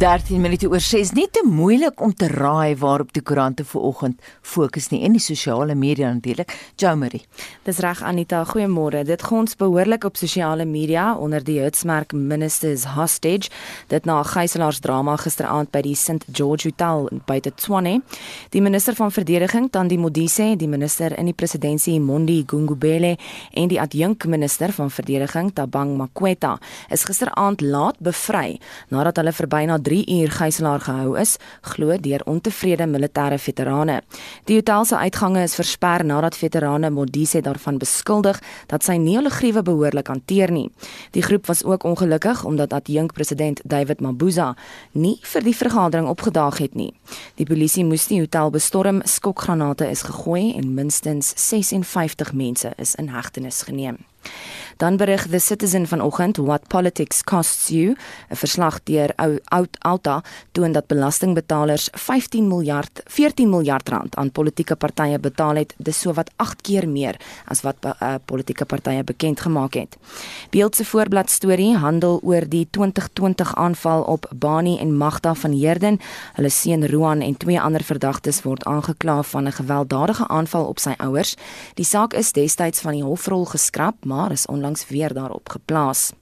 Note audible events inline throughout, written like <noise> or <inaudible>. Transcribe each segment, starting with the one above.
13 minute oor 6 nie te moeilik om te raai waarop die koerante vanoggend fokus nie en die sosiale media natuurlik. Jomery. Dis reg Anita, goeiemôre. Dit gons behoorlik op sosiale media onder die hitsmerk Ministers Hostage dit na 'n gijselaarsdrama gisteraand by die St George Hotel die Tshwane. Die minister van verdediging Tandi Modise, die minister in die presidentskap Mondi Gungubele en die adjunk minister van verdediging Tabang Makweta is gisteraand laat bevry nadat hulle vir byna 3 uur gijslaar gehou is, glo deur ontevrede militêre veterane. Die hotel se uitgange is versper nadat veterane Modise daarvan beskuldig dat sy nie hulle gruwe behoorlik hanteer nie. Die groep was ook ongelukkig omdat adjunk president David Mabuza nie vir die vergadering opgedaag het nie. Die polisie moes die hotel bestorm, skokgranate is gegooi en minstens 56 mense is in hegtenis geneem. Dan berig The Citizen vanoggend What Politics Costs You, 'n verslag deur Oud Alta toon dat belastingbetalers 15 miljard 14 miljard rand aan politieke partye betaal het, dis sowat 8 keer meer as wat uh, politieke partye bekend gemaak het. Beeld se voorblad storie handel oor die 2020 aanval op Bani en Magda van Heerden. Hulle seun Roan en twee ander verdagtes word aangekla van 'n gewelddadige aanval op sy ouers. Die saak is destyds van die hofrol geskraap, maar is onlangs onlangs weer daarop geplaas.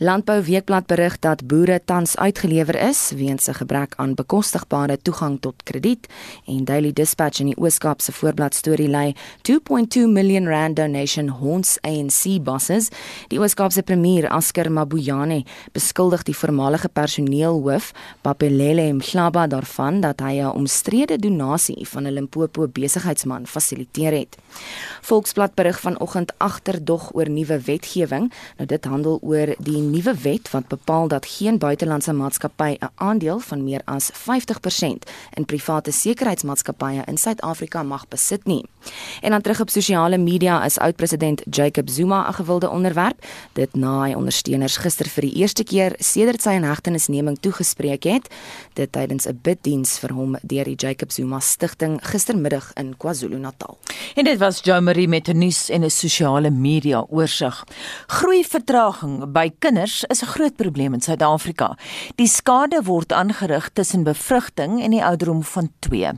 Landbou Weekblad berig dat boere tans uitgelewer is weens 'n gebrek aan bekostigbare toegang tot krediet en Daily Dispatch in die Oos-Kaap se voorblad storie lei 2.2 million rand donation haunts ANC bosses. Die Oos-Kaapse premier Asker Mabuyane beskuldig die voormalige personeelhoof Papelele Mhlaba daarvan dat hy 'n omstrede donasie van 'n Limpopo besigheidsman fasiliteer het. Volksblad berig vanoggend agterdog oor nuwe wetgewing. Nou dit handel oor die nuwe wet wat bepaal dat geen buitelandse maatskappy 'n aandeel van meer as 50% in private sekuriteitsmaatskappye in Suid-Afrika mag besit nie. En dan terug op sosiale media is oud-president Jacob Zuma 'n gewilde onderwerp, dit na hy ondersteuners gister vir die eerste keer sedert sy inhegtenisneming toegespreek het, dit tydens 'n biddiens vir hom deur die Jacob Zuma Stichting gistermiddag in KwaZulu-Natal. En dit was Jo Marie met 'n nuus en 'n sosiale media oorsig. Groei vertraging by kinders kinders is 'n groot probleem in Suid-Afrika. Die skade word aangerig tussen bevrugting en die ouderdom van 2.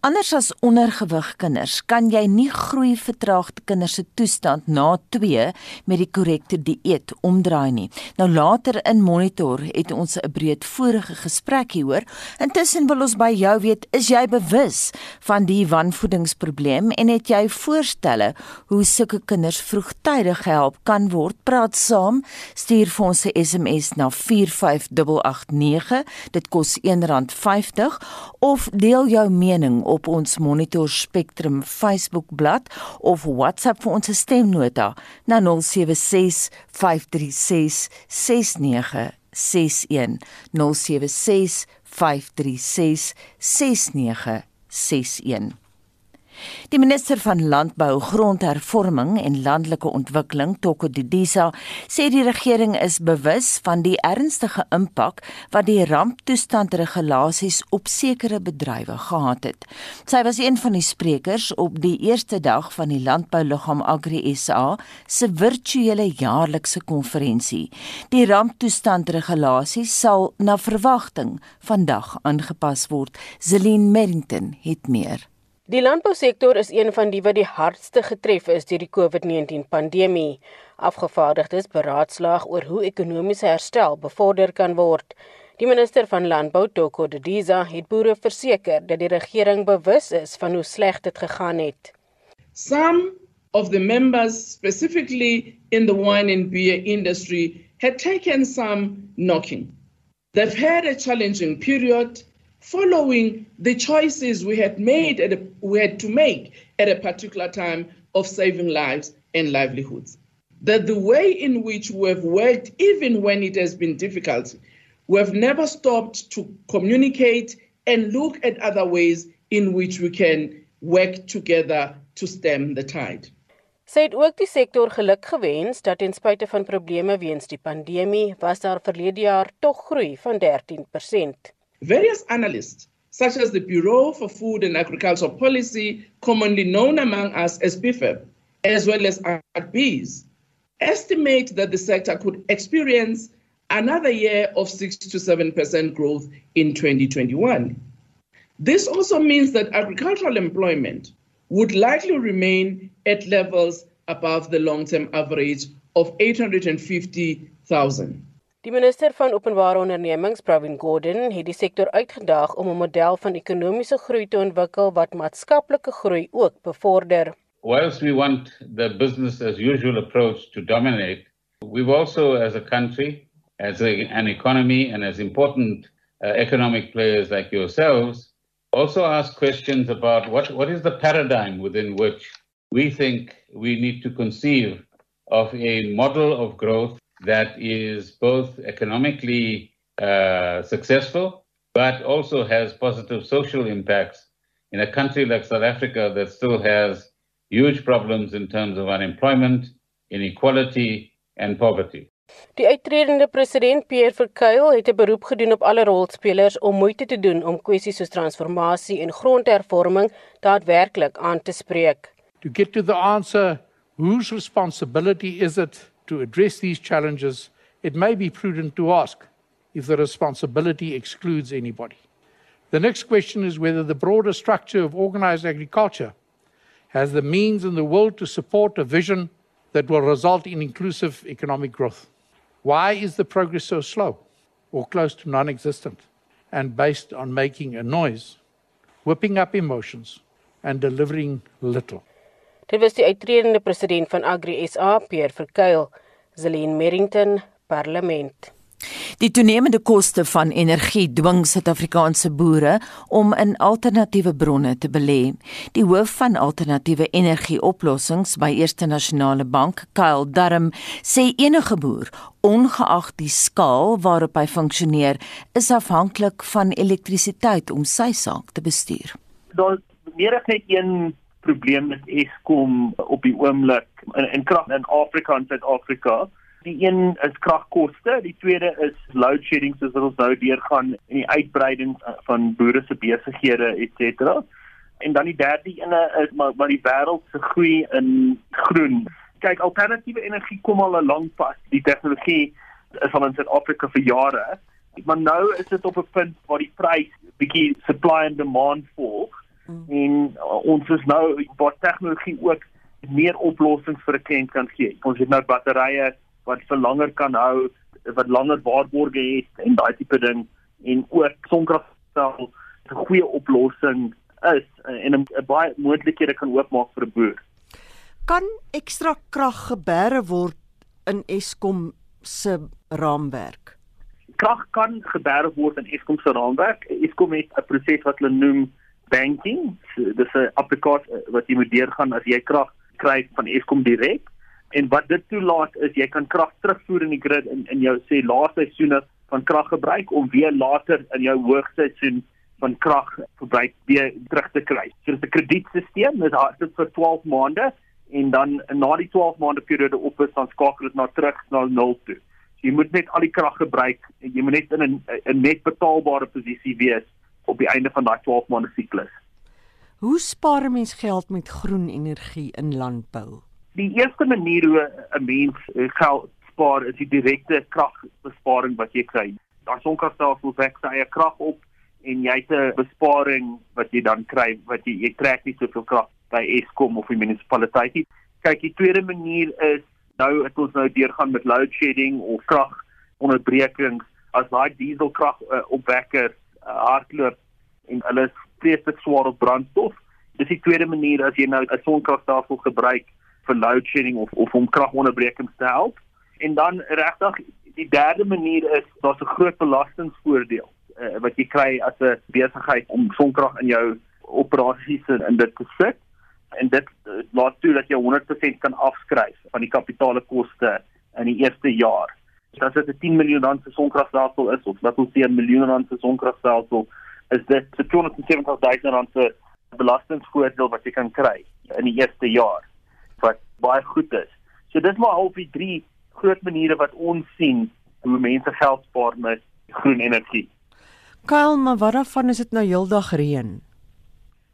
Anders as ondergewig kinders, kan jy nie groei vertraagde kinders se toestand na 2 met die korrekte dieet omdraai nie. Nou later in monitor het ons 'n breedvoerige gesprek hieroor. Intussen wil ons by jou weet, is jy bewus van die wanvoedingsprobleem en het jy voorstelle hoe sulke kinders vroegtydig gehelp kan word? Praat saam, stuur vir ons 'n SMS na 45889. Dit kos R1.50 of deel jou mening op ons Monitor Spectrum Facebook bladsy of WhatsApp vir ons stemnota na 076 536 6961 076 536 6961 Die minister van Landbou, Grondhervorming en Landelike Ontwikkeling, Toko Didisa, sê die regering is bewus van die ernstige impak wat die ramptoestandregulasies op sekere bedrywe gehad het. Sy was een van die sprekers op die eerste dag van die Landbouliggaam Agri SA se virtuele jaarlikse konferensie. Die ramptoestandregulasies sal na verwagting vandag aangepas word. Zelin Merrington het meer. Die landbousektor is een van die wat die hardste getref is deur die COVID-19 pandemie. Afgevaardigdes beraadslaag oor hoe ekonomiese herstel bevorder kan word. Die minister van Landbou, Toko Didiza, het boere verseker dat die regering bewus is van hoe sleg dit gegaan het. Some of the members specifically in the wine and beer industry had taken some knocking. They've had a challenging period following the choices we had made at a, we had to make at a particular time of saving lives and livelihoods. That the way in which we have worked, even when it has been difficult, we have never stopped to communicate and look at other ways in which we can work together to stem the tide. Sy het ook die sektor geluk gewens dat ten spyte van probleme weens die pandemie was daar verlede jaar tog groei van 13%. Various analysts, such as the Bureau for Food and Agricultural Policy, commonly known among us as BFEP, as well as ARBs, estimate that the sector could experience another year of 6 to 7% growth in 2021. This also means that agricultural employment would likely remain at levels above the long term average of 850,000. Die minister van openbare ondernemings, Pravin Gordhan, het die sektor uitgedaag om 'n model van ekonomiese groei te ontwikkel wat maatskaplike groei ook bevorder. Whilst we want the business as usual approach to dominate, we've also as a country, as a, an economy and as important uh, economic players like yourselves, also ask questions about what, what is the paradigm within which we think we need to conceive of a model of growth that is both economically uh, successful, but also has positive social impacts in a country like South Africa that still has huge problems in terms of unemployment, inequality, and poverty. Die uitredende president Pierre Verkuil het 'n beroep gedoen op alle rolspelers om moeite te doen om kwessies soos transformasie en grondhervorming daadwerklik aan te spreek. To get to the answer, whose responsibility is it to address these challenges, it may be prudent to ask if the responsibility excludes anybody. The next question is whether the broader structure of organized agriculture has the means and the will to support a vision that will result in inclusive economic growth. Why is the progress so slow or close to non existent and based on making a noise, whipping up emotions, and delivering little? Dit was die uitredende president van Agri SA, Pierre Verkuil, Zelin Merrington, Parlement. Die toenemende koste van energie dwing Suid-Afrikaanse boere om in alternatiewe bronne te belê. Die hoof van alternatiewe energieoplossings by Eerste Nasionale Bank, Kyle Darm, sê enige boer, ongeag die skaal waarop hy funksioneer, is afhanklik van elektrisiteit om sy saak te bestuur. Daar meer as net een probleem met Eskom op die oomblik in, in krag in Afrika en Suid-Afrika. Die een is kragkoste, die tweede is load shedding soos wat ons nou deurgaan in die uitbreiding van boere se besighede ens. En dan die derde ene is maar maar die wêreld se groei in groen. Kyk, alternatiewe energie kom al 'n lang pad. Die tegnologie is al in Suid-Afrika vir jare. Maar nou is dit op 'n punt waar die prys bietjie supply and demand volg Mm. Ons is nou waar tegnologie ook meer oplossings vir 'n kliënt kan gee. Ons het nou batterye wat vir langer kan hou, wat langer waarborge het en daai tipe ding en ook sonkragstelsel 'n goeie oplossing is en 'n baie moontlikhede kan oopmaak vir 'n boer. Kan ekstra krag gebeere word in Eskom se raamwerk? Krag kan gebeere word in Eskom se raamwerk. Eskom het 'n proses wat hulle noem banking. Dis 'n applikasie eh, wat jy moet deurgaan as jy krag kry van Eskom direk. En wat dit toelaat is jy kan krag terugvoer in die grid in in jou sê laaste seisoene van krag gebruik om weer later in jou hoogseisoen van krag verbruik weer terug te kry. So dis 'n kredietstelsel, dit is vir 12 maande en dan na die 12 maande periode op is dan skakel dit na terug na 0 toe. So jy moet net al die krag gebruik en jy moet net in 'n net betaalbare posisie wees op die einde van daai 12 maande siklus. Hoe spaar 'n mens geld met groen energie in landbou? Die eerste manier hoe 'n mens eh, geld spaar is die direkte kragbesparing wat jy kry. Daar sonkragstelsels wek sy eie krag op en jy het 'n besparing wat jy dan kry wat jy jy trek nie soveel krag by Eskom of die munisipaliteit nie. Kyk, die tweede manier is nou het ons nou deurgaan met load shedding of kragonderbrekings as daai dieselkrag uh, opwekkers uh, hardloop en hulle is vreeslik swaar op brandstof. Dis die tweede manier as jy nou 'n sonkragstelsel gebruik vir load shedding of of om kragonderbrekings te help. En dan regtig die derde manier is daar's 'n groot belastingvoordeel uh, wat jy kry as 'n besigheid om sonkrag in jou operasies in, dit te sit en dit uh, laat toe dat jy 100% kan afskryf van die kapitaalkoste in die eerste jaar. So as dit 'n 10 miljoen rand se sonkragstelsel is of wat ons sê 'n miljoen rand se sonkragstelsel is dit 'n 270 000 rand se belastingvoordeel wat jy kan kry in die eerste jaar wat baie goed is. So dis maar half die drie groot maniere wat ons sien hoe mense geld spaar met groen energie. Kyle, maar wat daarvan is dit nou heeldag reën?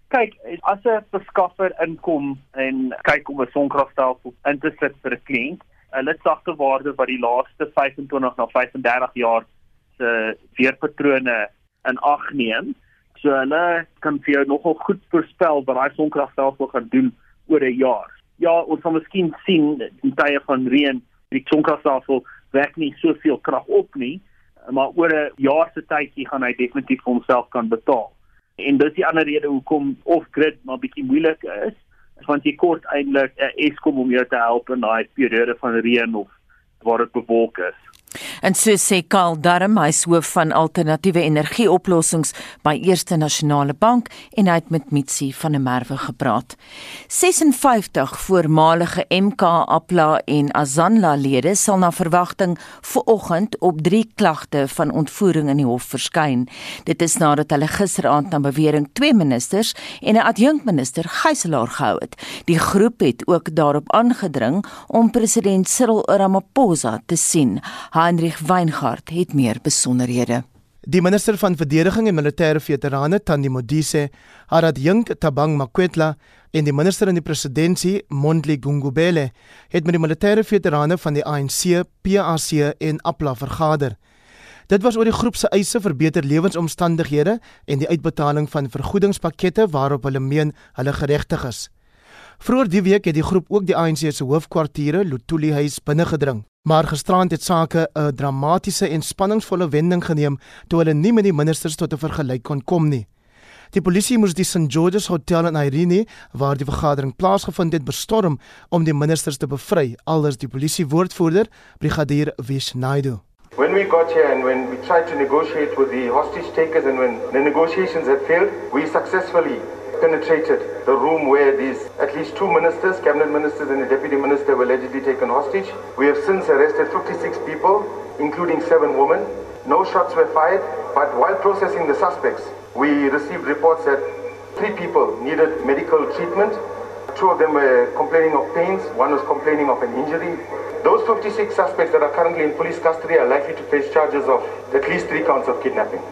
Kyk, as 'n verskaffer inkom en kyk om 'n sonkragstelsel in te sit vir 'n kliënt, hulle sagte waarde wat die laaste 25 na 35 jaar se weerpatrone in ag neem. So hulle kan vir jou nogal goed voorspel wat daai sonkragstelsel gaan doen oor 'n jaar. Ja, ons sal miskien sien in tye van reën die sonkragstelsel wek nie soveel krag op nie, maar oor 'n jaar se tydjie gaan hy definitief vir homself kan betaal. En dis die ander rede hoekom off-grid maar bietjie moeilik is want jy kort eintlik 'n Eskom om jou te help in daai periode van reën of waar dit bewolk is. En so sê Karl Darm, hy is hoof van alternatiewe energieoplossings by Eerste Nasionale Bank en hy het met Mitsi van der Merwe gepraat. 56 voormalige MK Apla en Azanla lede sal na verwagting vooroggend op 3 klagte van ontvoering in die hof verskyn. Dit is nadat hulle gisteraand na bewering twee ministers en 'n adjunkminister gijslaar gehou het. Die groep het ook daarop aangedring om president Cyril Ramaphosa te sien. Heinrich Weingart het meer besonderhede. Die minister van verdediging en militêre veterane Tandi Modise, Harad Jink Tabang Makwetla en die minister in die presidentskap Mondli Gungubele het met die militêre veterane van die ANC, PAC en APLA vergader. Dit was oor die groep se eise vir beter lewensomstandighede en die uitbetaling van vergoedingspakkette waarop hulle meen hulle geregtig is. Vroeger die week het die groep ook die ANC se hoofkwartiere Lutuli huis binnengedring. Maar gisterand het sake 'n dramatiese en spanningsvolle wending geneem toe hulle nie met die ministers tot 'n vergelyk kon kom nie. Die polisie moes die St George's Hotel in Irene, waar die vergadering plaasgevind het, bestorm om die ministers te bevry, alders die polisie woordvoerder, brigadier Vish Naidu. When we got here and when we tried to negotiate with the hostage takers and when the negotiations had failed, we successfully penetrated the room where these at least two ministers, cabinet ministers and a deputy minister were allegedly taken hostage. We have since arrested 56 people, including seven women. No shots were fired, but while processing the suspects, we received reports that three people needed medical treatment. Two of them were complaining of pains, one was complaining of an injury. Those 56 suspects that are currently in police custody are likely to face charges of at least three counts of kidnapping.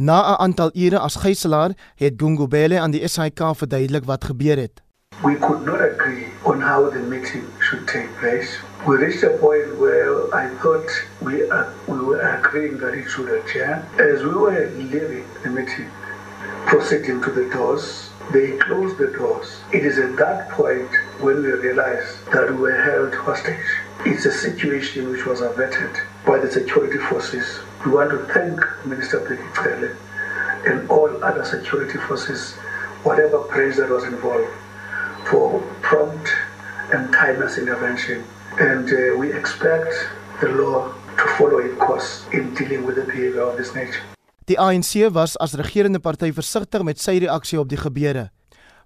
Na 'n aantal ure as gijslaer het Gungubele aan die SAK verduidelik wat gebeur het. We could not agree on how the meeting should take place. We reached a point where I thought we are, we were agreeing that it should adjourn. As we were leaving the meeting, proceeding to the doors, they closed the doors. It is at that point when we realized that we were held hostage. It's a situation which was averted by the security forces We want to thank Minister Pekicele and all other security forces, whatever praise that was involved, for prompt and timeless intervention. And uh, we expect the law to follow its course in dealing with the behavior of this nature. Die ANC was as regerende party versigtig met sy reaksie op die gebeure.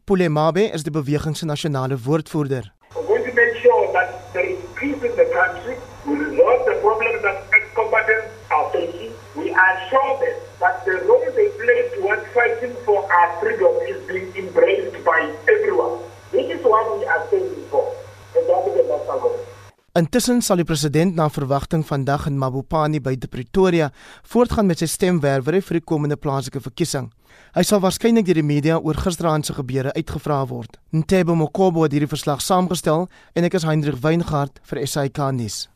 Pulemabe is die beweging se nasionale woordvoerder. We want to make sure that there is peace in the country. We resolve the problems that combatants facing. We are sure that, that the role they play towards fighting for our freedom is being embraced by everyone. This is what we are standing for. And that is the national government. Intussen sal die president na verwagting vandag in Mabopani by die Pretoria voortgaan met sy stemwerwery vir die komende plaaslike verkiesing. Hy sal waarskynlik deur die media oor gisteraand se gebeure uitgevra word. Ntebo Mokobo het hierdie verslag saamgestel en ek is Hendrik Weingart vir SAK nuus.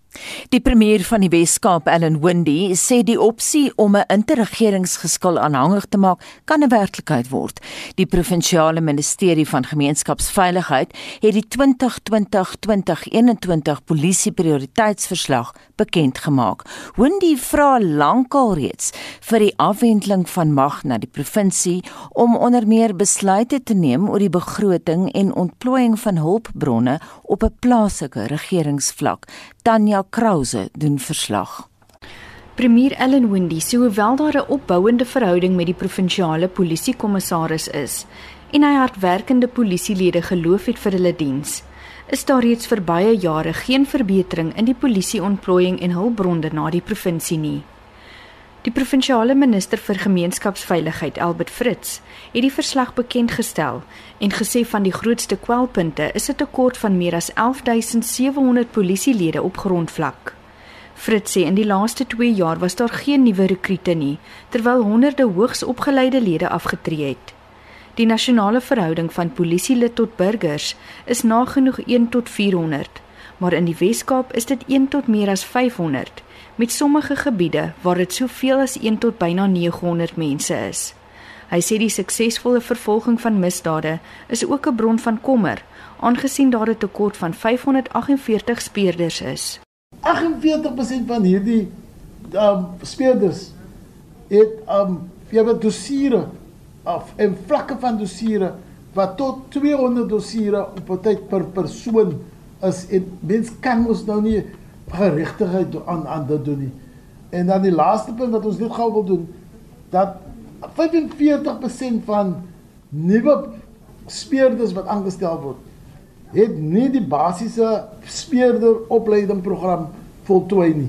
Die premier van die Wes-Kaap, Allan Windey, sê die opsie om 'n interregeringsgeskil aanhangig te maak kan 'n werklikheid word. Die provinsiale ministerie van gemeenskapsveiligheid het die 2020-2021 polisie prioriteitsverslag bekend gemaak. Windey vra lankal reeds vir die afwendeling van mag na die provinsie om onder meer besluite te neem oor die begroting en ontplooiing van hulpbronne op 'n plaaslike regeringsvlak. Tanya Krause doen verslag. Premier Ellen Wendy sê hoewel daar 'n opbouende verhouding met die provinsiale polisiekommissaris is en hy hardwerkende polisielede geloof het vir hulle diens, is daar reeds vir baie jare geen verbetering in die polisieontplooiing en hulpbronne na die provinsie nie. Die provinsiale minister vir gemeenskapsveiligheid, Albert Fritz, het die verslag bekend gestel en gesê van die grootste kwelpunte is 'n tekort van meer as 11700 polisielede op grondvlak. Fritz sê in die laaste 2 jaar was daar geen nuwe rekrute nie, terwyl honderde hoogs opgeleide lede afgetree het. Die nasionale verhouding van polisielid tot burgers is nagenoeg 1 tot 400, maar in die Wes-Kaap is dit 1 tot meer as 500, met sommige gebiede waar dit soveel as 1 tot byna 900 mense is. Hy sê die suksesvolle vervolging van misdade is ook 'n bron van kommer, aangesien daar 'n tekort van 548 speurders is. 48% van hierdie um speurders het um jy weet dosiere af en vlakke van dosiere wat tot 200 dosiere op 'n tyd per persoon is en mens kan mos nou nie geregtigheid aan aan dit doen nie. En dan die laaste punt wat ons net gou wil doen dat 45% van nuwe speurders wat aangestel word het nie die basiese speurder opleiding program voltooi nie.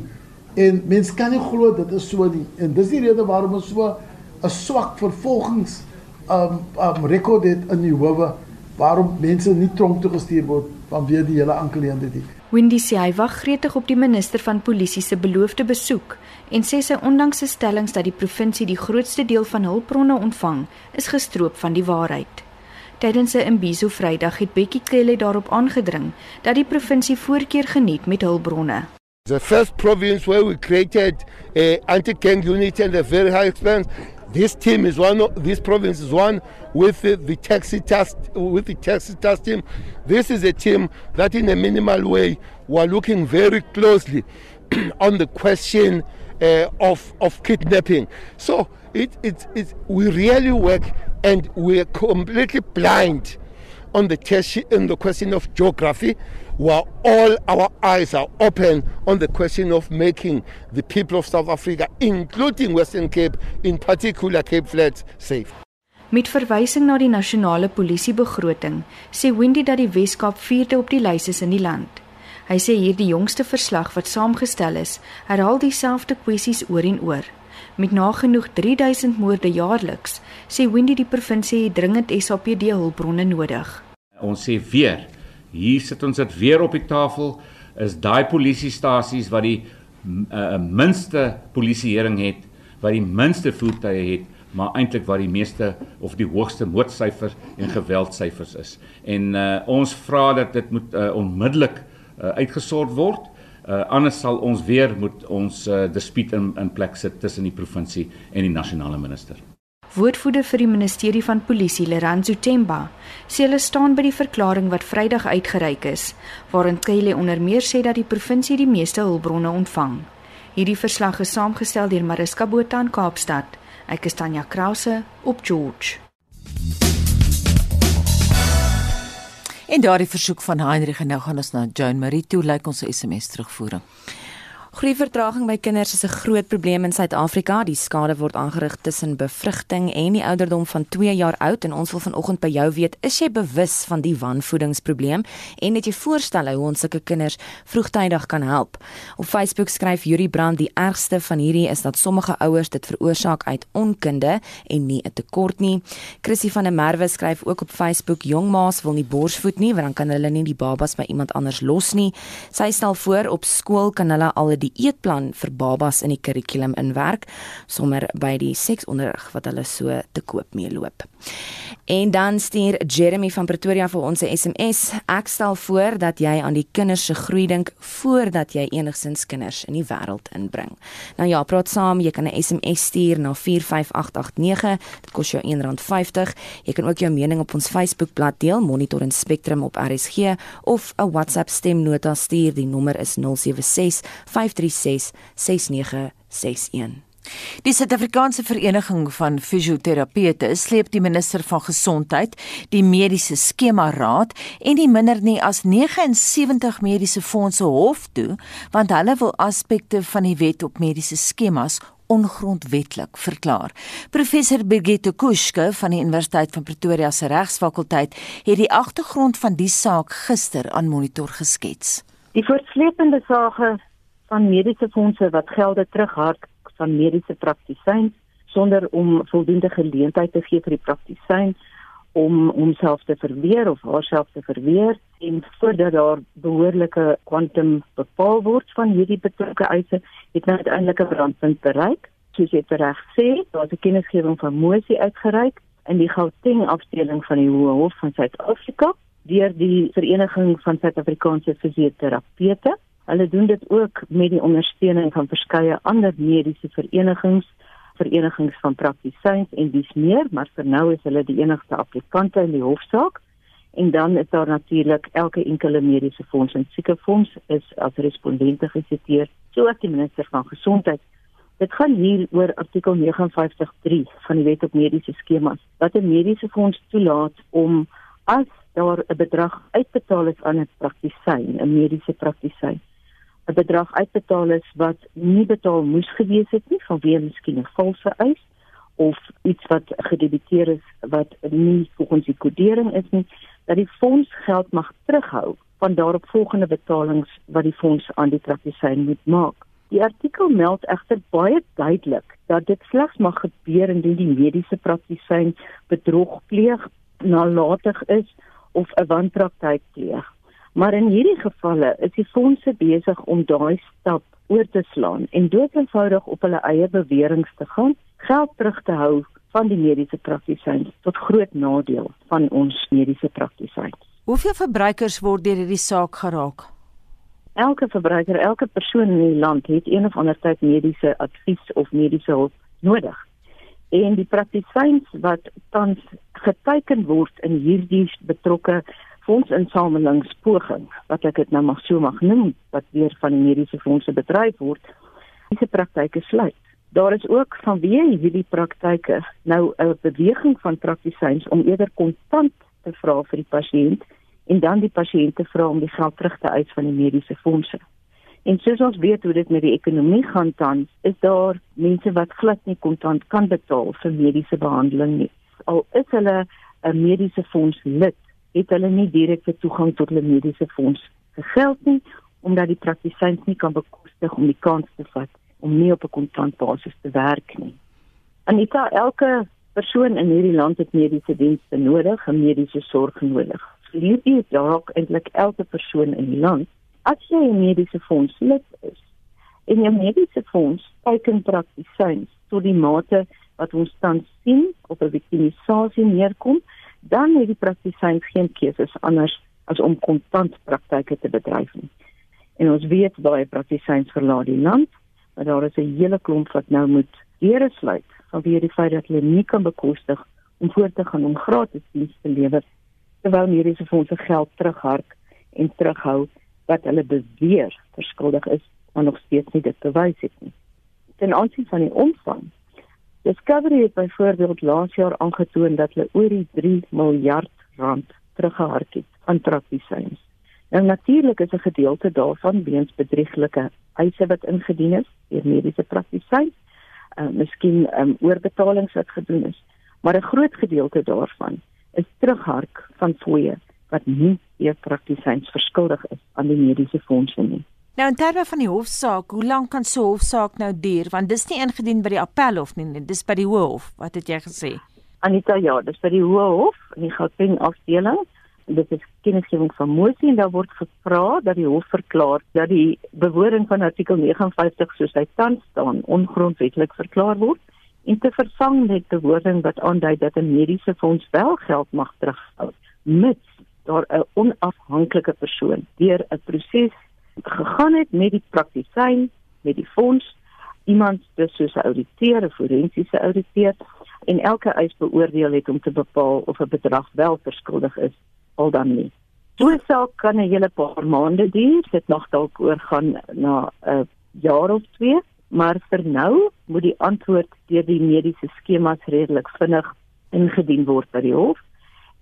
En mense kan nie glo dit is so nie. En dis die rede waarom ons so 'n swak vervolgings um um rekord het in die howe waarom mense nie tronk toe gestuur word vanweë die hele aangeleentheid nie. Wendy sê hy wag gretig op die minister van polisie se beloofde besoek en sê sy ondanks sy stellings dat die provinsie die grootste deel van hulpbronne ontvang, is gestroop van die waarheid. Tydens 'n Imbizo Vrydag het Bekkie Cele daarop aangedring dat die provinsie voorkeur geniet met hulpbronne. The first province where we created a anti-gang unit and a very high expense this team is one of this province is one with the, the taxi task with the taxi task team this is a team that in a minimal way we are looking very closely <clears throat> on the question uh, of of kidnapping. So it, it, it, we really work and we're completely blind on the test in the question of geography while all our eyes are open on the question of making the people of South Africa including Western Cape in particular Cape Flats safe. Met verwysing na die nasionale polisiebegroting sê Wendy dat die Wes-Kaap vierde op die lys is in die land. Hy sê hierdie jongste verslag wat saamgestel is, herhaal dieselfde kwessies oor en oor. Met nagenoeg 3000 moorde jaarliks, sê Wendy die provinsie het dringend SAPD hulpbronne nodig. Ons sê weer, hier sit ons dit weer op die tafel, is daai polisiestasies wat die uh, minste polisieering het, wat die minste voertuie het, maar eintlik waar die meeste of die hoogste moordsyfers en geweldsyfers is. En uh, ons vra dat dit moet uh, onmiddellik uh, uitgesort word. Uh, anders sal ons weer moet ons uh, dispuut in in plek sit tussen die provinsie en die nasionale minister. Woordvoerder vir die ministerie van polisie, Leranzo Temba, sê hulle staan by die verklaring wat Vrydag uitgereik is, waarin Kyle onder meer sê dat die provinsie die meeste hulpbronne ontvang. Hierdie verslag is saamgestel deur Mariska Botha in Kaapstad. Ek is Tanya Krause op George. En daardie versoek van Heinrich en nou gaan ons na Joan Marie toe lyk like ons SMS terugvoering. Groeivertraging by kinders is 'n groot probleem in Suid-Afrika. Die skade word aangerig tussen bevrugting en die ouderdom van 2 jaar oud en ons wil vanoggend by jou weet, is jy bewus van die wanvoedingsprobleem en het jy voorstelle hoe ons sulke kinders vroegtydig kan help? Op Facebook skryf Yuri Brand die ergste van hierdie is dat sommige ouers dit veroorsaak uit onkunde en nie 'n tekort nie. Chrissy van der Merwe skryf ook op Facebook jong ma's wil nie borsvoed nie want dan kan hulle nie die babas by iemand anders los nie. Sy stel voor op skool kan hulle al die die eetplan vir babas in die kurrikulum inwerk sommer by die seksonderrig wat hulle so te koop meeloop. En dan stuur Jeremy van Pretoria vir ons 'n SMS. Ek stel voor dat jy aan die kinders se groei dink voordat jy enigsins kinders in die wêreld inbring. Nou ja, praat saam, jy kan 'n SMS stuur na 45889. Dit kos jou R1.50. Jy kan ook jou mening op ons Facebookblad deel, Monitor en Spectrum op RSG of 'n WhatsApp stemnota stuur. Die nommer is 076 536 6961. Die Suid-Afrikaanse Vereniging van Fisioterapeute sleep die minister van Gesondheid, die mediese skema raad en die minder nie as 79 mediese fondse hof toe, want hulle wil aspekte van die wet op mediese skemas ongrondwetlik verklaar. Professor Birgitte Kuske van die Universiteit van Pretoria se Regsfakulteit het die agtergrond van die saak gister aan Monitor geskets. Die voortsleepende sake van mediese fondse wat gelde terughard van mediese praktisyns sonder om voldoende geleentheid te gee vir die praktisyn om homself te verweer of haarself te verweer en voordat daar behoorlike kwantum bepaal word van hierdie betrokke eise het nou uiteindelik 'n brandpunt bereik soos jy reg sê daar's 'n kennisgewing van mosie uitgereik in die Gauteng afdeling van die Hoë Hof van Suid-Afrika deur die Vereniging van Suid-Afrikaanse Fisioterapeute. Hulle doen dit ook met die ondersteuning van verskeie ander mediese verenigings, verenigings van praktisyns en dis meer, maar vir nou is hulle die enigste applikante in die hofsaak. En dan is daar natuurlik elke enkele mediese fonds en siekefonds is as respondente gesiteer, soos die minister van gesondheid Dit gaan hier oor artikel 59.3 van die Wet op Mediese Skemas wat 'n mediese fonds toelaat om as daar 'n bedrag uitbetaal is aan 'n praktisyn, 'n mediese praktisyn, 'n bedrag uitbetaal is wat nie betaal moes gewees het nie vanweë miskien 'n valse eis of iets wat gedebiteer is wat nie volgens die kodering is nie, dat die fonds geld mag terughou van daaropvolgende betalings wat die fonds aan die praktisyn moet maak. Die artikel meld egter baie duidelik dat dit slegs mag gebeur indien die mediese praktisyn bedrog pleeg, nalatig is of 'n wanpraktyk pleeg. Maar in hierdie gevalle is die fondse besig om daai stap oor te slaan en doodeenvoudig op hulle eie beweringe te gaan, geld terug te hou van die mediese praktisyns tot groot nadeel van ons mediese praktisyns. Hoeveel verbruikers word deur hierdie saak geraak? elke verbruiker, elke persoon in die land het een of ander tyd mediese advies of mediese hulp nodig. En die praktisyns wat tans geteken word in hierdie betrokke fondsinsamelingspoging, wat ek dit nou mag so mag noem, wat weer van die mediese fondse bedryf word, diese praktyke sluit. Daar is ook vanweë hierdie praktyke nou 'n beweging van praktisyns om eerder kontant te vra vir die pasiënt en dan die pasiënte vra om die geld terug te eis van die mediese fondse. En soos ons weet hoe dit met die ekonomie gaan tans, is daar mense wat glad nie kontant kan betaal vir mediese behandeling nie. Al is hulle 'n mediese fonds lid, het hulle nie direkte toegang tot hulle mediese fonds gegeld nie omdat die praktisyns nie kan bekostig om die kans te vat om nie op 'n kontant basis te werk nie. Anita, elke persoon in hierdie land het mediese dienste nodig, mediese sorg nodig hierdie dalk eintlik elke persoon in die land as jy 'n mediese fonds lid is en jou mediese fonds teiken praktisyns tot die mate wat ons tans sien op 'n viktimisasie neerkom dan het die praktisyns geen keuses anders as om kontant praktyke te bedryf nie en ons weet baie praktisyns verlaat die land maar daar is 'n hele klomp wat nou moet deure sluit vanweë die feit dat hulle nie kan bekostig om voort te gaan om gratis dienste te lewer terwyl mediese fondse geld terughark en terughou wat hulle beweer verskuldig is maar nog steeds nie dit bewys het nie. Ten aansien van die omvang Discovery het byvoorbeeld laas jaar aangetoon dat hulle oor die 3 miljard rand teruggehark het aan praktisyns. Nou natuurlik is 'n gedeelte daarvan weens bedrieglike eise wat ingedien is deur mediese praktisyns, uh, miskien um, oorbetalings wat gedoen is, maar 'n groot gedeelte daarvan is terughark van fooie wat nie eer praktisyns verskuldig is aan die mediese fondse nie. Nou in terme van die hofsaak, hoe lank kan so 'n hofsaak nou duur? Want dis nie ingedien by die appelhof nie, nie, dis by die hof. Wat het jy gesê? Anita, ja, dis by die hof in die Gauteng afdeling. Dit is kennisgewing van moesie en daar word gevra dat die hof verklaar dat die bewoording van artikel 59 soos hy tans staan ongrondwettig verklaar word en te vervang met bewoording wat aandui dat 'n mediese fonds wel geld mag terughou mits daar 'n onafhanklike persoon deur 'n proses gegaan het met die praktisyn met die fonds iemand soos 'n ouditeur of forensiese ouditeur en elke eis beoordeel het om te bepaal of 'n bedrag wel verskuldig is al dan nie. So 'n saak kan 'n hele paar maande duur, dit mag dalk oorgaan na 'n jaar of twee maar vir nou moet die antwoord deur die mediese skemas redelik vinnig ingedien word by die hof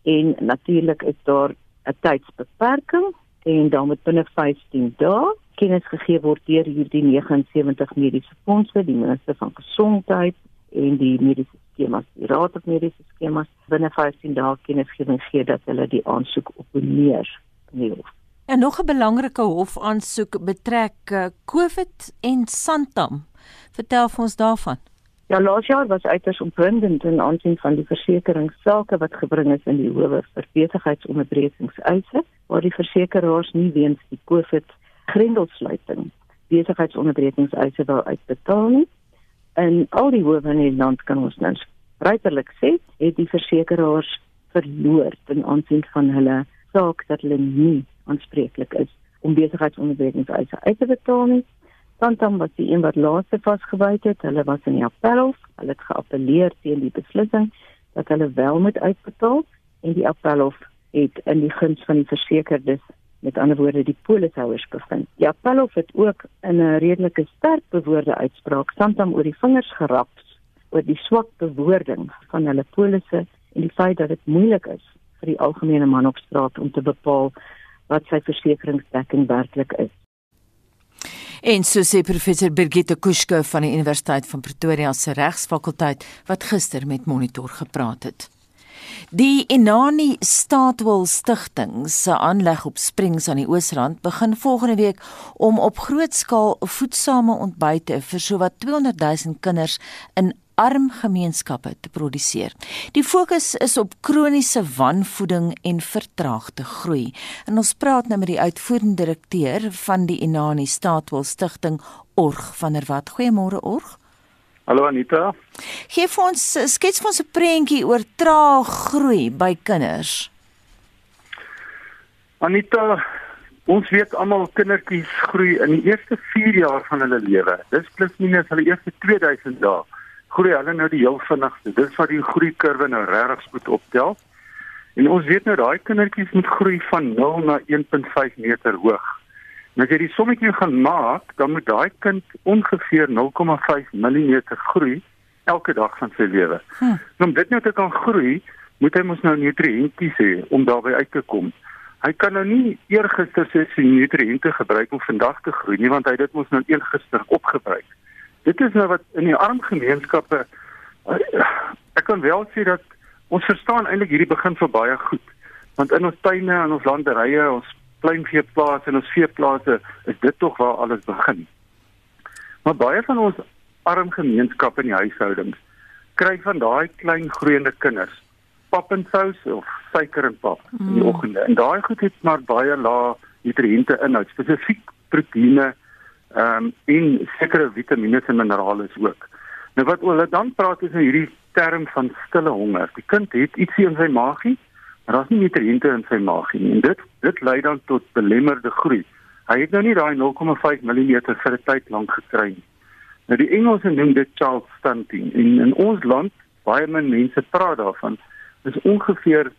en natuurlik is daar 'n tydsbeperking en dan moet binne 15 dae kennis gegee word deur hierdie 79 mediese fondse die minister van gesondheid en die mediese skemas die raad op mediese skemas binne 15 dae kennisgewing gee dat hulle die aansoek opneer in die hof En nog 'n belangrike hofaansoek betrek uh, COVID en Santam. Vertel vir ons daarvan. Ja, laas jaar was uiters opwindend in aansien van die versekeringsake wat gebring is in die howe vir besigheidsonderbrekingseise, waar die versekeraars nie weens die COVID grendelsluiting besigheidsonderbrekingseise wou uitbetaal nie. En al die howe in die land kan ons nou ruiterlik sê, het die versekeraars verloor ten aansien van hulle saak dat hulle nie aanspreeklik is om besigheidsonderbrekingseise uit te betaal nie. Santam was die een wat laaste vasgebyt het. Hulle was in die appelhof. Hulle het geappeleer teen die beslissing dat hulle wel moet uitbetaal en die appelhof het in die guns van die versekerdes met ander woorde die polishouers bevind. Die appelhof het ook in 'n redelike sterk bewoorde uitspraak Santam oor die vingers gerap oor die swak bewoording van hulle polisse en die feit dat dit moeilik is vir die algemene man op straat om te bepaal wat sy versekeringsdekking werklik is. En so sê professor Birgitte Kuske van die Universiteit van Pretoria se regsfakulteit wat gister met Monitor gepraat het. Die Inani Staatwil Stichting se aanleg op Springs aan die Oosrand begin volgende week om op groot skaal voedsame ontbyte vir sowat 200 000 kinders in arm gemeenskappe te produseer. Die fokus is op kroniese wanvoeding en vertraagde groei. En ons praat nou met die uitvoerende direkteur van die Inani Staatwil Stichting, Org van der Walt. Goeiemôre Org. Hallo Anita. Geef ons skets vir ons 'n prentjie oor traag groei by kinders. Anita, ons weet almal kindertjies groei in die eerste 4 jaar van hulle lewe. Dis plus minus hulle eerste 2000 dae. Groei hulle nou die heel vinnigste. Dis wat die groeikurwe nou regtig goed optel. En ons weet nou daai kindertjies moet groei van 0 na 1.5 meter hoog. En as jy die sommetjie gaan maak, dan moet daai kind ongeveer 0,5 mm groei elke dag van sy lewe. Hm. Om dit nou te kan groei, moet hy mos nou nutriënte hê om daarby uit te kom. Hy kan nou nie eergister se nutriënte gebruik om vandag te groei nie, want hy het dit mos nou eergister opgebruik. Dit is nou wat in die arm gemeenskappe ek kan wel sê dat ons verstaan eintlik hierdie begin vir baie goed. Want in ons tuine en ons landerye, ons kleinveeplase en ons veeplase is dit tog waar alles begin. Maar baie van ons arm gemeenskappe in die huishoudings kry van daai klein groeiende kinders pap en sous of suiker en pap mm. in die mm. oggende. En daai goed het maar baie lae nutriënte inhoud, spesifiek proteïene ehm um, en sekere vitamiene en minerale ook. Nou wat hulle dan praat is nou hierdie term van stille honger. Die kind het ietsie in sy maagie maar daar's nie nutriënte in sy maagie nie. En dit dit lei dan tot belemmerde groei. Hy het nou nie daai 0,5 mm vir 'n tyd lank gekry nie. Nou die Engelse noem dit child stunting en in ons land baie min mense praat daarvan. Dis ongeveer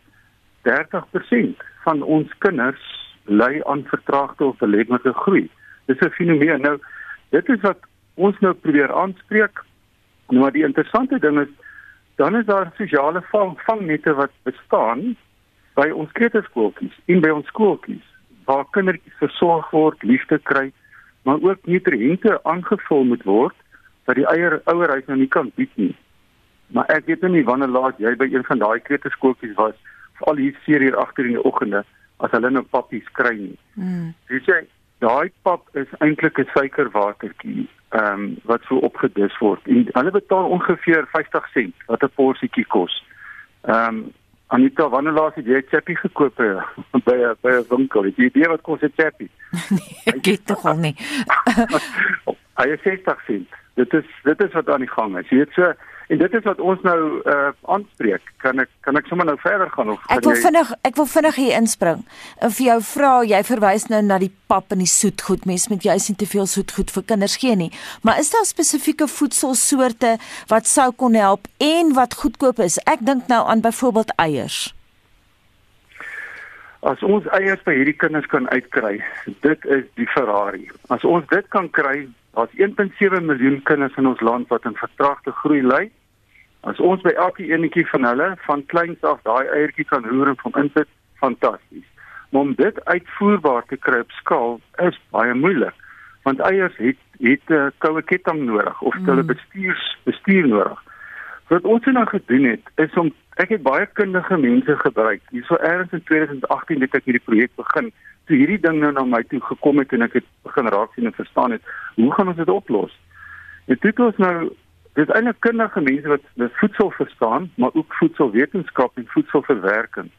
30% van ons kinders ly aan vertraagde of belemmerde groei. Dis 'n fenomeen. Nou dit is wat ons nou probeer aanspreek. Nou maar die interessante ding is dan is daar sosiale vang, vangnette wat bestaan by ons kleuterskooltjies en by ons skooltjies waar kindertjies versorg word, liefde kry, maar ook nutriënte aangevul moet word wat die eier ouerhuis nou nie kan bied nie. Maar ek weet nou nie wanneer laat jy by een van daai kleuterskooltjies was, veral hier seer hier agter in die oggende as hulle nou pappies kry nie. Mm. Weet jy, daai pap is eintlik 'n suikerwatertjie ehm um, wat so opgedis word en hulle betaal ongeveer 50 sent wat 'n porsietjie kos. Ehm um, Anita, wanneer laas het jy 'n chappie gekoop uh, <laughs> by 'n by 'n winkel? Het jy idee wat kos 'n chappie? <laughs> nee, ek weet tog al nie. <laughs> Hy is 60 sent. Dit is dit is wat aan die gang is. Jy weet so En dit is wat ons nou uh aanspreek. Kan ek kan ek sommer nou verder gaan of Ek wil jy... vinnig ek wil vinnig hier inspring. En vir jou vra, jy verwys nou na die pap en die soetgoed. Mens met jy sien te veel soetgoed vir kinders gee nie. Maar is daar spesifieke voedselsoorte wat sou kon help en wat goedkoop is? Ek dink nou aan byvoorbeeld eiers. As ons eiers vir hierdie kinders kan uitkry, dit is die Ferrari. As ons dit kan kry, Daar's 1.7 miljoen kinders in ons land wat in vertraagde groei ly. As ons by elke enetjie van hulle van kleins af daai eiertjie kan roer en van insit, fantasties. Maar om dit uitvoerbaar te kry op skaal is baie moeilik, want eiers het het 'n uh, eh, koue ketting nodig of hulle mm. bestuurs bestuur nodig. Wat ons nou gedoen het is om ek het baie kundige mense gebruik. Hierso eers in 2018 het ek hierdie projek begin toe hierdie ding nou na my toe gekom het en ek het begin raak sien en verstaan het, hoe gaan ons dit oplos? Dit het ons nou dis eintlik kundige mense wat die voedsel verstaan, maar ook voedselwetenskap en voedselverwerking.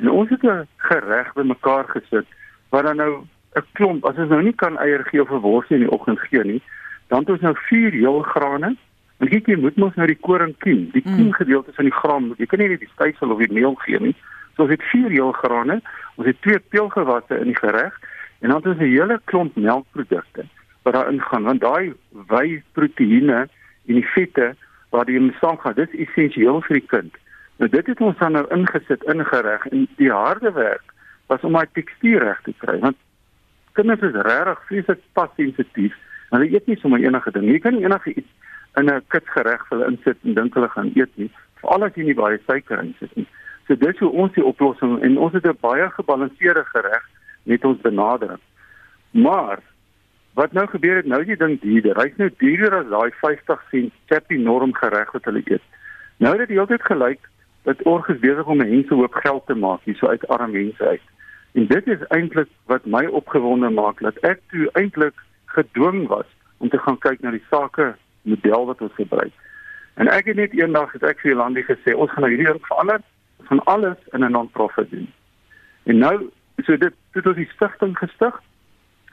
En ons het 'n gereg bymekaar gesit waar dan nou 'n klomp, as ons nou nie kan eier gee of 'n worsie in die oggend gee nie, dan het ons nou vier heelgrane. En kyk jy moet mos nou die koring kiem, die kiem gedeeltes van die graan, jy kan nie net die stysel of die meel gee nie So ons het vier heelgrane, ons het twee peulgewasse in die gereg en dan het ons 'n hele klomp melkprodukte wat daarin gaan want daai wy proteïene en die vette wat die saam gaan, dis essensieel vir die kind. Nou dit het ons dan nou ingesit in gereg en die harde werk was om my tekstuur reg te kry want kinders is regtig vreeslik passensitief. Hulle eet nie sommer enige ding. Jy kan enige iets in 'n kitsgereg vir hulle insit en dink hulle gaan eet nie, veral as jy nie baie suiker in sit nie. So dis hoe ons die oplossing en ons het 'n baie gebalanseerde gereg met ons benadering. Maar wat nou gebeur het, nou is die ding duurder. Hy's nou duurder as daai 50 sent chappie norm gereg wat hulle eet. Nou het dit heeltyd gelyk dat orges besig om mense hoop geld te maak hier so uit arme mense uit. En dit is eintlik wat my opgewonde maak dat ek toe eintlik gedwing was om te gaan kyk na die sake model wat ons gebruik. En ek het net eendag het ek vir Jolandi gesê ons gaan nou hierdie ding verander van alles in 'n non-profit doen. En nou so dit het ons die stigting gestig.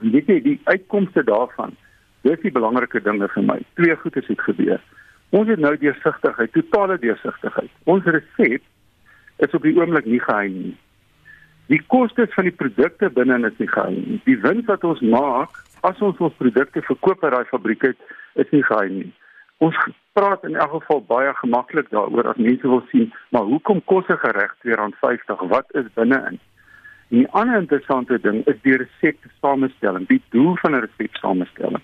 En weet jy die uitkomste daarvan, dis die belangrike dinge vir my. Twee goedes het gebeur. Ons het nou deursigtigheid, totale deursigtigheid. Ons resep is op die oomblik nie geheim nie. Die kostes van die produkte binne is nie geheim nie. Die wins wat ons maak as ons ons produkte verkoop by daai fabriek het, is nie geheim nie. Ons praat in elk geval baie gemaklik daaroor as mense wil sien, maar hoekom kos 'n gereg R2.50? Wat is binne-in? En die ander interessante ding is die resepte samestelling, die doel van 'n resep samestelling.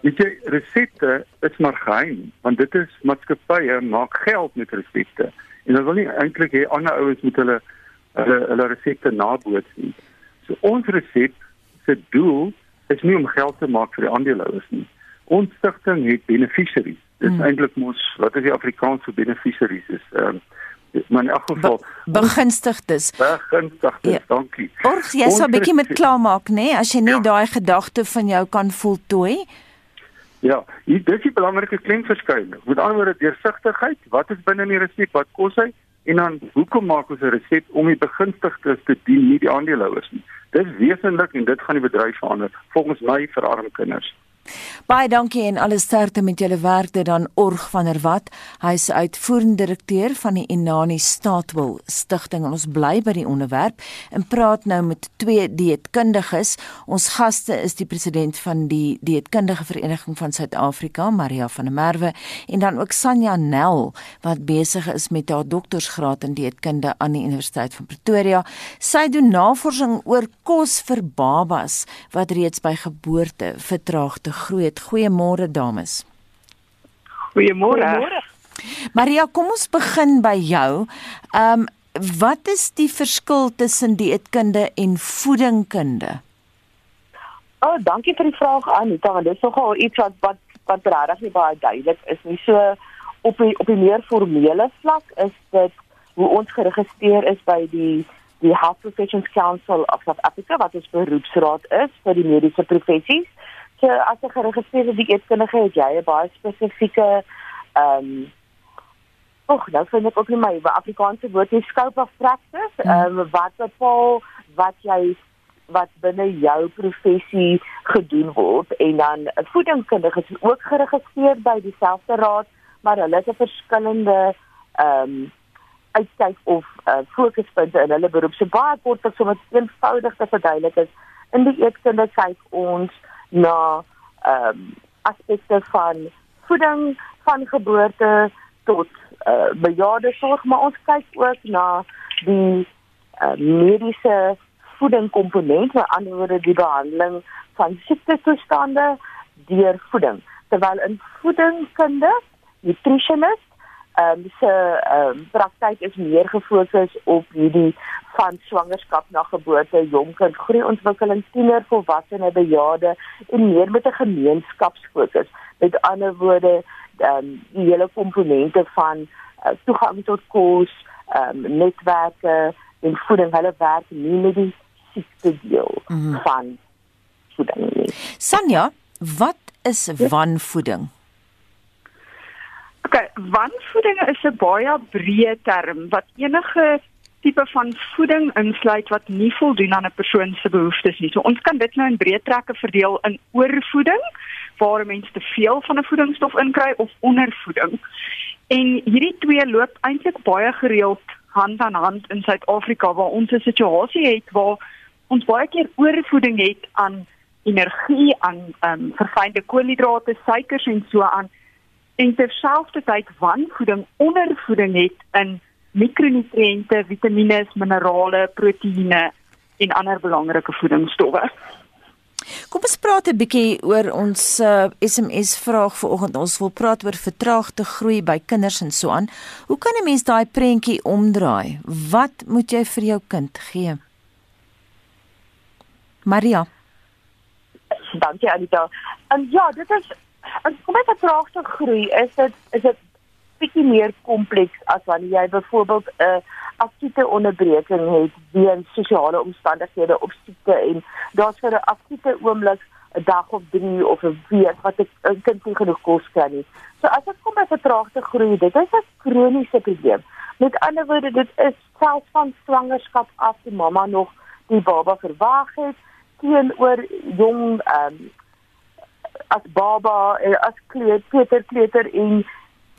Weet jy, resepte is maar geheim, want dit is maatskappye maak geld met resepte. En hulle wil nie eintlik hê ander ouens moet hulle hulle hulle resepte naboots nie. So ons resep se doel is nie om geld te maak vir die aandeelhouers nie. Ons stigting het beneficiaries. Dit is hmm. eintlik mos wat is die Afrikaans vir beneficiaries is ehm um, maar in elk geval Be begunstigdes. Begunstigdes, ja. dankie. Org, jy sou 'n bietjie met klaarmaak, nê, nee? as jy net ja. daai gedagte van jou kan voltooi. Ja, hier dis die belangrike klemverskuiwing. Met ander woorde, deursigtigheid, wat is binne in die resep, wat kos hy? En dan hoekom maak ons 'n resep om die begunstigdes te dien, nie die aandeelhouers nie? Dis wesentlik en dit gaan die bedryf verander volgens my vir arm kinders. Baie dankie en alles sterkte met julle werk dit dan Org van der Walt. Hy is uitvoerende direkteur van die Inani Staatwil Stichting en ons bly by die onderwerp en praat nou met twee dieetkundiges. Ons gaste is die president van die Dieetkundige Vereniging van Suid-Afrika, Maria van der Merwe, en dan ook Sanja Nel wat besig is met haar doktorsgraad in dieetkunde aan die Universiteit van Pretoria. Sy doen navorsing oor kos vir babas wat reeds by geboorte vertraag groei het. Goeiemôre dames. Goeiemôre. Maria, kom ons begin by jou. Ehm um, wat is die verskil tussen dieetkunde en voedingkunde? O, oh, dankie vir die vraag Anita, want dit is nogal iets wat wat wat regtig nie baie duidelik is nie. So op die op die meer formele vlak is dit hoe ons geregistreer is by die die Health Professions Council of South Africa wat ons beroepsraad is vir die mediese professies. So as 'n geregistreerde dieetkundige het jy 'n baie spesifieke ehm um, Och, nou vind ek ook nie my Afrikaanse woord nie scope of practice. Hmm. Ehm um, wat bepaal wat jy wat binne jou professie gedoen word en dan 'n voedingskundige is ook geregistreer by dieselfde raad, maar hulle het 'n verskillende ehm um, uitkyk of uh, fokuspunte in hulle beroep. So baie kort om dit eenvoudig te verduidelik is in die eetkunde kyk ons na ehm um, aspekte van voeding van geboorte tot uh, bejaardesorg maar ons kyk ook na die uh, mediese voedingkomponent met ander woorde die behandeling van siektestoestande deur voeding. Terwyl in voedingskunde nutritionist um, se ehm um, praktyk is meer gefokus op hierdie van swangerskap na geboorte, jonkind, groeiontwikkeling, tiener, volwassene, bejaarde en meer met 'n gemeenskapsfokus. Met ander woorde, ehm um, die hele komponente van uh, toegang tot kos, ehm um, netwerke en voeding, hulle werk nie met die siekte deel mm -hmm. van voeding nie. Sanja, wat is wanvoeding? Okay, wanvoeding is 'n baie breë term wat enige tipe van voeding insluit wat nie voldoen aan 'n persoon se behoeftes nie. So ons kan dit nou in breë trekke verdeel in oorvoeding waar 'n mens te veel van 'n voedingsstof inkry of ondervoeding. En hierdie twee loop eintlik baie gereeld hand aan hand in Suid-Afrika waar ons 'n situasie het waar ons baie keer oorvoeding het aan energie, aan ehm um, verfynde koolhidrate, suikers en so aan en terselfdertyd wanvoeding, ondervoeding het in mikronutriënte, vitamiene, minerale, proteïene en ander belangrike voedingsstowwe. Kom ons praat 'n bietjie oor ons uh, SMS vraag vanoggend. Ons wil praat oor vertraagde groei by kinders en so aan. Hoe kan 'n mens daai prentjie omdraai? Wat moet jy vir jou kind gee? Maria. Dankie Anita. En ja, dit is as kom jy vertraagde groei, is dit is dit bietjie meer kompleks as wanneer jy byvoorbeeld 'n uh, akute onderbreking het weens sosiale omstandighede of siekte en daar's vir 'n akute oomblik 'n dag of 3 of 'n week wat 'n kind nie genoeg kos kry nie. So as dit kom by vertraagde groei, dit is 'n kroniese probleem. Met ander woorde, dit is selfs van swangerskap af die mamma nog die baba verwag het teenoor jong ehm um, as baba as kleuter kleuter en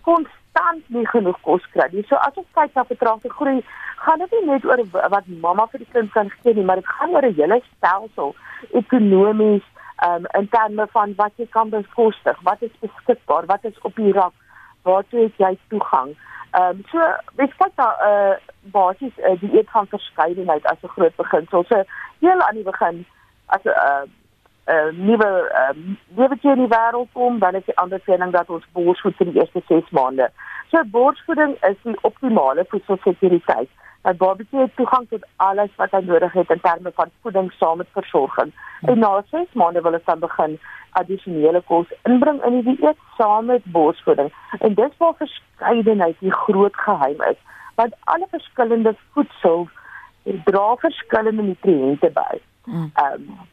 kons konstant nie genoeg kos kry nie. So as ons kyk na vertraagde groei, gaan dit nie net oor wat mamma vir die kind kan gee nie, maar dit gaan oor 'n hele stelsel ekonomies um, in terme van wat jy kan bekostig, wat is beskikbaar, wat is op die rak, waartoe het jy toegang. Ehm um, so dis kyk daar 'n uh, basies 'n uh, dieet van verskeidenheid as 'n groot beginsel. So heel aan die begin as 'n uh, uh, nuwe uh, lewetjie in die wêreld kom, dan is die ander siening dat ons borsvoed vir die eerste 6 maande. So borsvoeding is die optimale voedselsekuriteit. Dat babatjie het toegang tot alles wat hy nodig het in terme van voeding saam met versorging. En na 6 maande wil ons dan begin addisionele kos inbring in die dieet saam met borsvoeding. En dis waar verskeidenheid die groot geheim is, want alle verskillende voedsel dra verskillende nutriënte by. Hmm. Ehm um,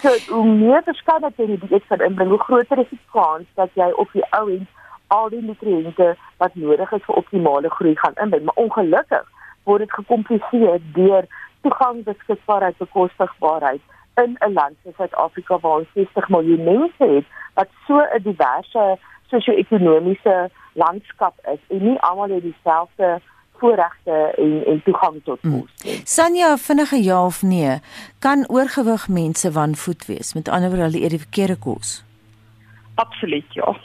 So hoe meer verskeidenheid jy in die dieet kan inbring, hoe groter is die kans dat jy op die ou end al die nutriënte wat nodig is vir optimale groei gaan inbring. Maar ongelukkig word dit gekompliseer deur toegang beskikbaarheid bekostigbaarheid in 'n land soos Suid-Afrika waar ons 60 miljoen mense het wat so 'n diverse sosio-ekonomiese landskap is en nie almal het dieselfde voorregte en en toegang tot kos. Hmm. Sanja, vinnige ja of nee, kan oorgewig mense wanvoed wees? Met ander woorde, hulle eet die verkeerde kos. Absoluut ja.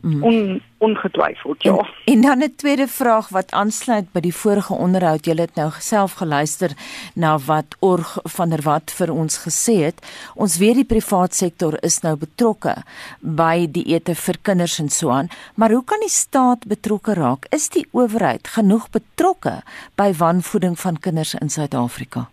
Mm. On, ongetwyfeld ja. En, en dan 'n tweede vraag wat aansluit by die vorige onderhoud. Jy het nou self geluister na wat Org van der Walt vir ons gesê het. Ons weet die privaat sektor is nou betrokke by die ete vir kinders en so aan, maar hoe kan die staat betrokke raak? Is die owerheid genoeg betrokke by wanvoeding van kinders in Suid-Afrika?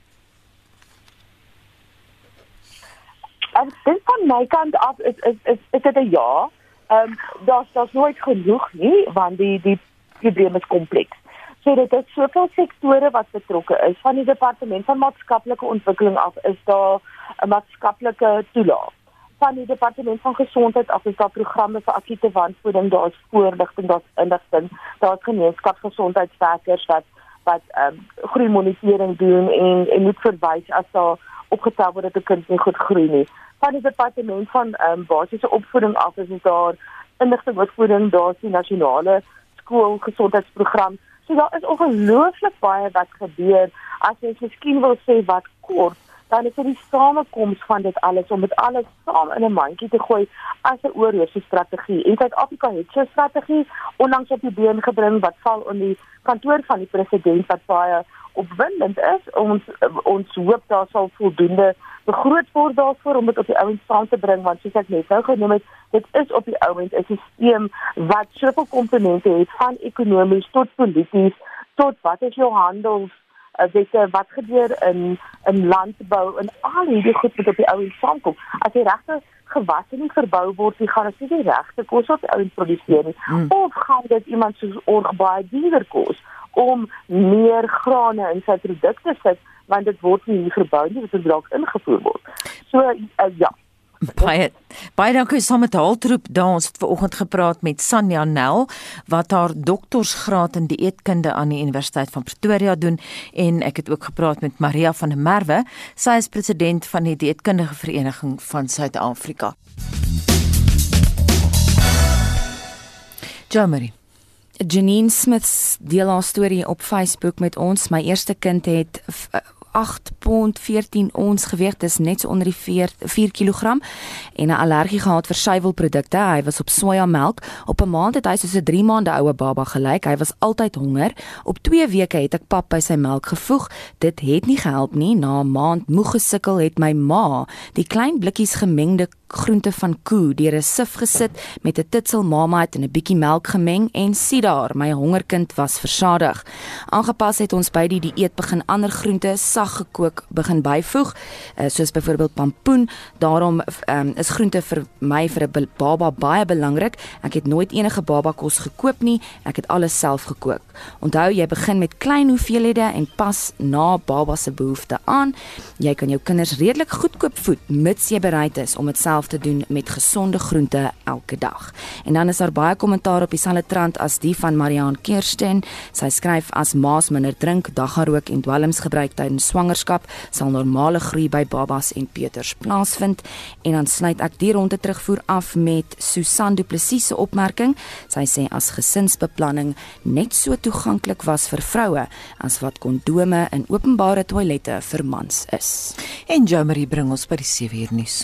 Ek dink van my kant af is is is, is dit 'n ja. Ehm um, daar's daar's nooit genoeg nie want die die probleem is kompleks. So dit is soveel sektore wat betrokke is. Van die departement van maatskaplike ontwikkeling af is daar 'n maatskaplike toelaag. Van die departement van gesondheid af is daar programme vir akute wanvoeding, daar's voorligting, daar's inligting, daar's gemeenskapsgesondheidswerkers wat wat ehm um, groei monitering doen en en moet verwys as daar opgetel word dat 'n kind nie goed groei nie van die departement van um, basiese opvoeding af is daar inligting oor voeding, daar's die nasionale skoolgesondheidsprogram. So daar is ongelooflik baie wat gebeur. As jy miskien wil sê wat kort, dan is dit die samekoms van dit alles om dit alles saam in 'n mandjie te gooi as 'n oorheerse strategie. En Suid-Afrika het so 'n strategie onlangs op die been gebring wat val in die kantoor van die president wat baie opwindend is. Ons ons hoop daar sal voldoende begroot word daarvoor om dit op die ouens saam te bring want soos ek net nou genoem het, dit is op die ouens 'n stelsel wat soveel komponente het van ekonomies tot polities tot wat is jou handels weet jy wat gebeur in in landbou en al hierdie goed wat op die ouens saamkom. As die regte gewasse nie verbou word nie, gaan dit nie die regte kos op die ouens produseer nie. Hmm. Of gaan dit iemand soos org baie duurder kos om meer grane in sy produkte sit want dit word nie hier verbou nie, dit dalk ingevoer word. So uh, ja. Baie baie dankie saam met Haltroep daar ons het vanoggend gepraat met Sanja Nel wat haar doktorsgraad in dieetkunde aan die Universiteit van Pretoria doen en ek het ook gepraat met Maria van der Merwe sy is president van die dieetkundige vereniging van Suid-Afrika. Jamari Janine Smith deel haar storie op Facebook met ons. My eerste kind het 8 pond 14 ons gewig dis net so onder die 4, 4 kg en 'n allergie gehad vir suiwelprodukte. Hy was op sojamelk. Op 'n maand het hy soos 'n 3 maande oue baba gelyk. Hy was altyd honger. Op 2 weke het ek pap by sy melk gevoeg. Dit het nie gehelp nie. Na 'n maand moeg gesukkel het my ma die klein blikkies gemengde groente van koe deur 'n sif gesit met 'n titsel mamaat en 'n bietjie melk gemeng en sien daar, my hongerkind was versadig. Aangepas het ons by die dieet begin ander groente sag gekook begin byvoeg, uh, soos byvoorbeeld pampoen. Daarom um, is groente vir my vir 'n baba baie belangrik. Ek het nooit enige baba kos gekoop nie. Ek het alles self gekook. Onthou, jy begin met klein hoeveelhede en pas na baba se behoeftes aan. Jy kan jou kinders redelik goedkoop voed mits jy bereid is om dit self te doen met gesonde groente elke dag. En dan is daar baie kommentaar op dieselfde trant as die van Mariaan Kersten. Sy skryf as maas minder drink, daggarook en dwelms gebruik tydens swangerskap, sal normale groei by babas en peuters plaasvind. En dan sluit ek die ronde terugvoer af met Susan Du Plessis se opmerking. Sy sê as gesinsbeplanning net so toeganklik was vir vroue as wat kondome in openbare toilette vir mans is. En Jomery bring ons by die 7 uur nuus.